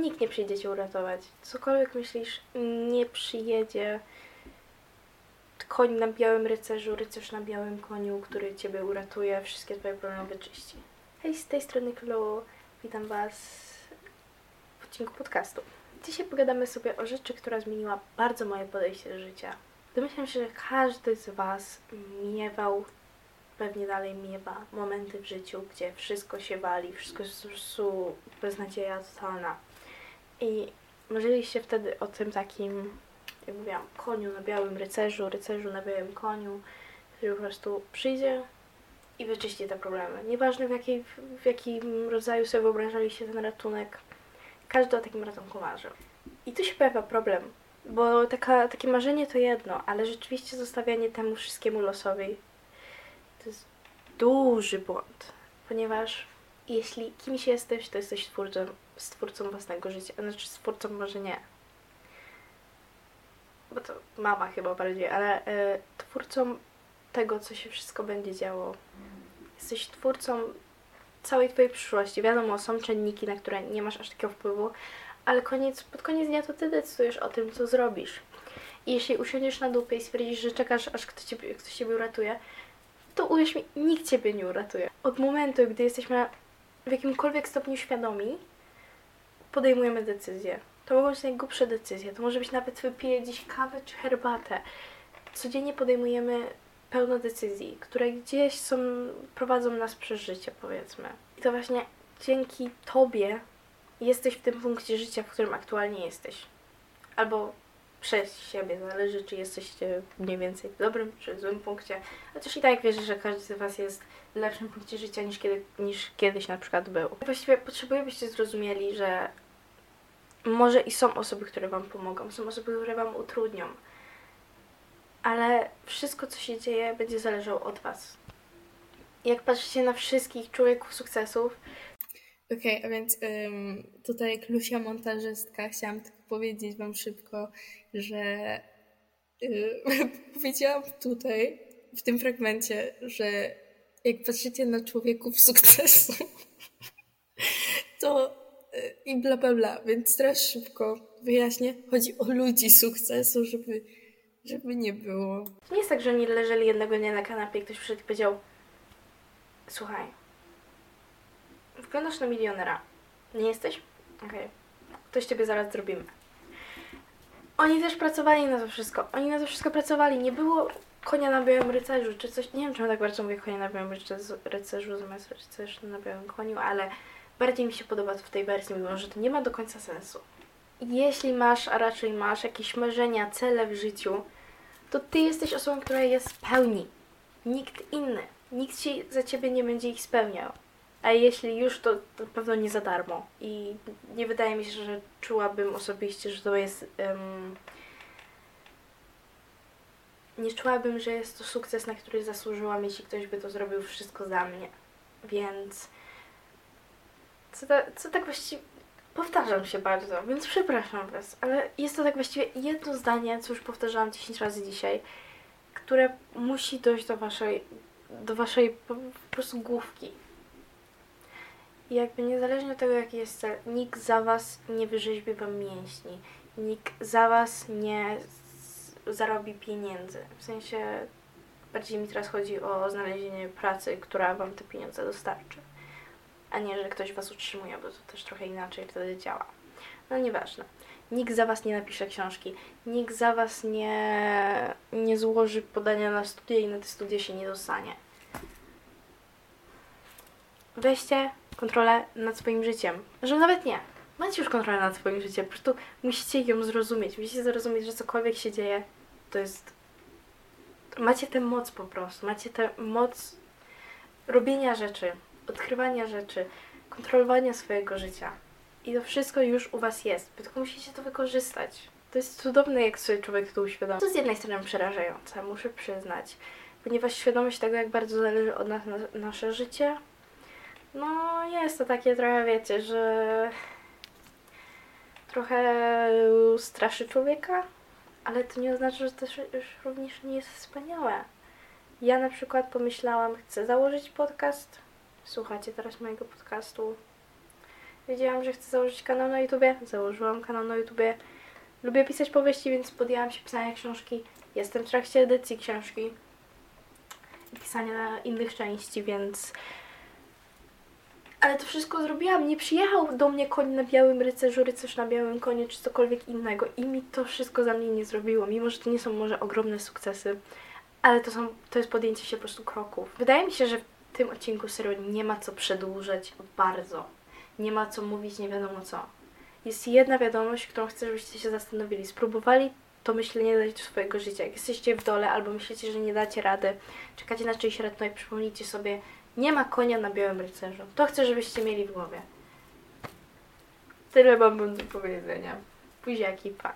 nikt nie przyjdzie cię uratować. Cokolwiek myślisz, nie przyjedzie koń na białym rycerzu, rycerz na białym koniu, który ciebie uratuje, wszystkie twoje problemy wyczyści. Hej, z tej strony Klo, witam was w odcinku podcastu. Dzisiaj pogadamy sobie o rzeczy, która zmieniła bardzo moje podejście do życia. Domyślam się, że każdy z was miewał, pewnie dalej miewa momenty w życiu, gdzie wszystko się wali, wszystko jest po prostu beznadzieja totalna. I marzyliście wtedy o tym takim jak mówiłam, koniu na białym rycerzu, rycerzu na białym koniu, który po prostu przyjdzie i wyczyści te problemy. Nieważne w, jakiej, w jakim rodzaju sobie wyobrażaliście ten ratunek, każdy o takim ratunku marzył. I tu się pojawia problem, bo taka, takie marzenie to jedno, ale rzeczywiście zostawianie temu wszystkiemu losowi to jest duży błąd, ponieważ jeśli kimś jesteś, to jesteś stwórcą, stwórcą własnego życia, znaczy stwórcą może nie, bo to mama chyba bardziej, ale y, twórcą tego, co się wszystko będzie działo. Jesteś twórcą całej Twojej przyszłości. Wiadomo, są czynniki, na które nie masz aż takiego wpływu, ale koniec, pod koniec dnia to Ty decydujesz o tym, co zrobisz. I jeśli usiądziesz na dupie i stwierdzisz, że czekasz, aż ktoś Ciebie, ktoś ciebie uratuje, to uwierz mi, nikt Ciebie nie uratuje. Od momentu, gdy jesteśmy w jakimkolwiek stopniu świadomi, podejmujemy decyzję. To mogą być najgłupsze decyzje. To może być nawet wypiję dziś kawę czy herbatę. Codziennie podejmujemy pełno decyzji, które gdzieś są, prowadzą nas przez życie, powiedzmy. I to właśnie dzięki Tobie jesteś w tym punkcie życia, w którym aktualnie jesteś. Albo przez siebie, zależy czy jesteście mniej więcej w dobrym czy złym punkcie. Chociaż i tak wierzę, że każdy z Was jest w lepszym punkcie życia niż, kiedy, niż kiedyś na przykład był. Właściwie potrzebuję, byście zrozumieli, że może i są osoby, które Wam pomogą, są osoby, które Wam utrudnią, ale wszystko, co się dzieje, będzie zależało od Was. Jak patrzycie na wszystkich człowieków sukcesów, Okej, okay, a więc um, tutaj jak Lucia montażystka chciałam tylko powiedzieć Wam szybko, że yy, powiedziałam tutaj, w tym fragmencie, że jak patrzycie na człowieków sukcesu, to i bla bla bla, więc teraz szybko wyjaśnię. Chodzi o ludzi sukcesu, żeby, żeby nie było. To nie jest tak, że oni leżeli jednego dnia na kanapie i ktoś przyszedł i powiedział Słuchaj, wyglądasz na milionera. Nie jesteś? Okej. Okay. Coś ciebie zaraz zrobimy. Oni też pracowali na to wszystko. Oni na to wszystko pracowali. Nie było konia na białym rycerzu, czy coś. Nie wiem, czemu tak bardzo mówię konia na białym rycerzu zamiast rycerz na białym koniu, ale bardziej mi się podoba w tej wersji, mimo że to nie ma do końca sensu. Jeśli masz, a raczej masz jakieś marzenia, cele w życiu, to ty jesteś osobą, która je spełni. Nikt inny. Nikt ci za ciebie nie będzie ich spełniał. A jeśli już, to na pewno nie za darmo. I nie wydaje mi się, że czułabym osobiście, że to jest. Um, nie czułabym, że jest to sukces, na który zasłużyłam, jeśli ktoś by to zrobił wszystko za mnie. Więc co, ta, co tak właściwie... Powtarzam się bardzo, więc przepraszam Was, ale jest to tak właściwie jedno zdanie, co już powtarzałam 10 razy dzisiaj, które musi dojść do Waszej, do Waszej po, prostu główki. Jakby niezależnie od tego, jaki jest cel, nikt za Was nie wyrzeźbi Wam mięśni, nikt za Was nie zarobi pieniędzy. W sensie bardziej mi teraz chodzi o znalezienie pracy, która Wam te pieniądze dostarczy a nie, że ktoś was utrzymuje, bo to też trochę inaczej wtedy działa. No nieważne. Nikt za was nie napisze książki, nikt za was nie, nie złoży podania na studia i na te studia się nie dostanie. Weźcie kontrolę nad swoim życiem. Że nawet nie. Macie już kontrolę nad swoim życiem, po prostu musicie ją zrozumieć. Musicie zrozumieć, że cokolwiek się dzieje, to jest... Macie tę moc po prostu. Macie tę moc robienia rzeczy odkrywania rzeczy, kontrolowania swojego życia. I to wszystko już u Was jest, tylko musicie to wykorzystać. To jest cudowne, jak sobie człowiek to uświadomi. To z jednej strony przerażające, muszę przyznać, ponieważ świadomość tego, jak bardzo zależy od nas na, nasze życie, no jest to takie trochę, wiecie, że trochę straszy człowieka, ale to nie oznacza, że to już również nie jest wspaniałe. Ja na przykład pomyślałam, chcę założyć podcast, słuchacie teraz mojego podcastu. Wiedziałam, że chcę założyć kanał na YouTubie. Założyłam kanał na YouTubie. Lubię pisać powieści, więc podjęłam się pisania książki. Jestem w trakcie edycji książki i pisania innych części, więc. Ale to wszystko zrobiłam. Nie przyjechał do mnie koń na białym rycerzu, rycerz na białym koniu, czy cokolwiek innego. I mi to wszystko za mnie nie zrobiło. Mimo, że to nie są może ogromne sukcesy, ale to, są, to jest podjęcie się po prostu kroków. Wydaje mi się, że w tym odcinku serio nie ma co przedłużać bardzo. Nie ma co mówić nie wiadomo co. Jest jedna wiadomość, którą chcę, żebyście się zastanowili. Spróbowali to myślenie dać do swojego życia. Jak jesteście w dole albo myślicie, że nie dacie rady, czekacie na czyjś ratunek, przypomnijcie sobie, nie ma konia na białym rycerzu. To chcę, żebyście mieli w głowie. Tyle mam do powiedzenia. Buziaki, pa.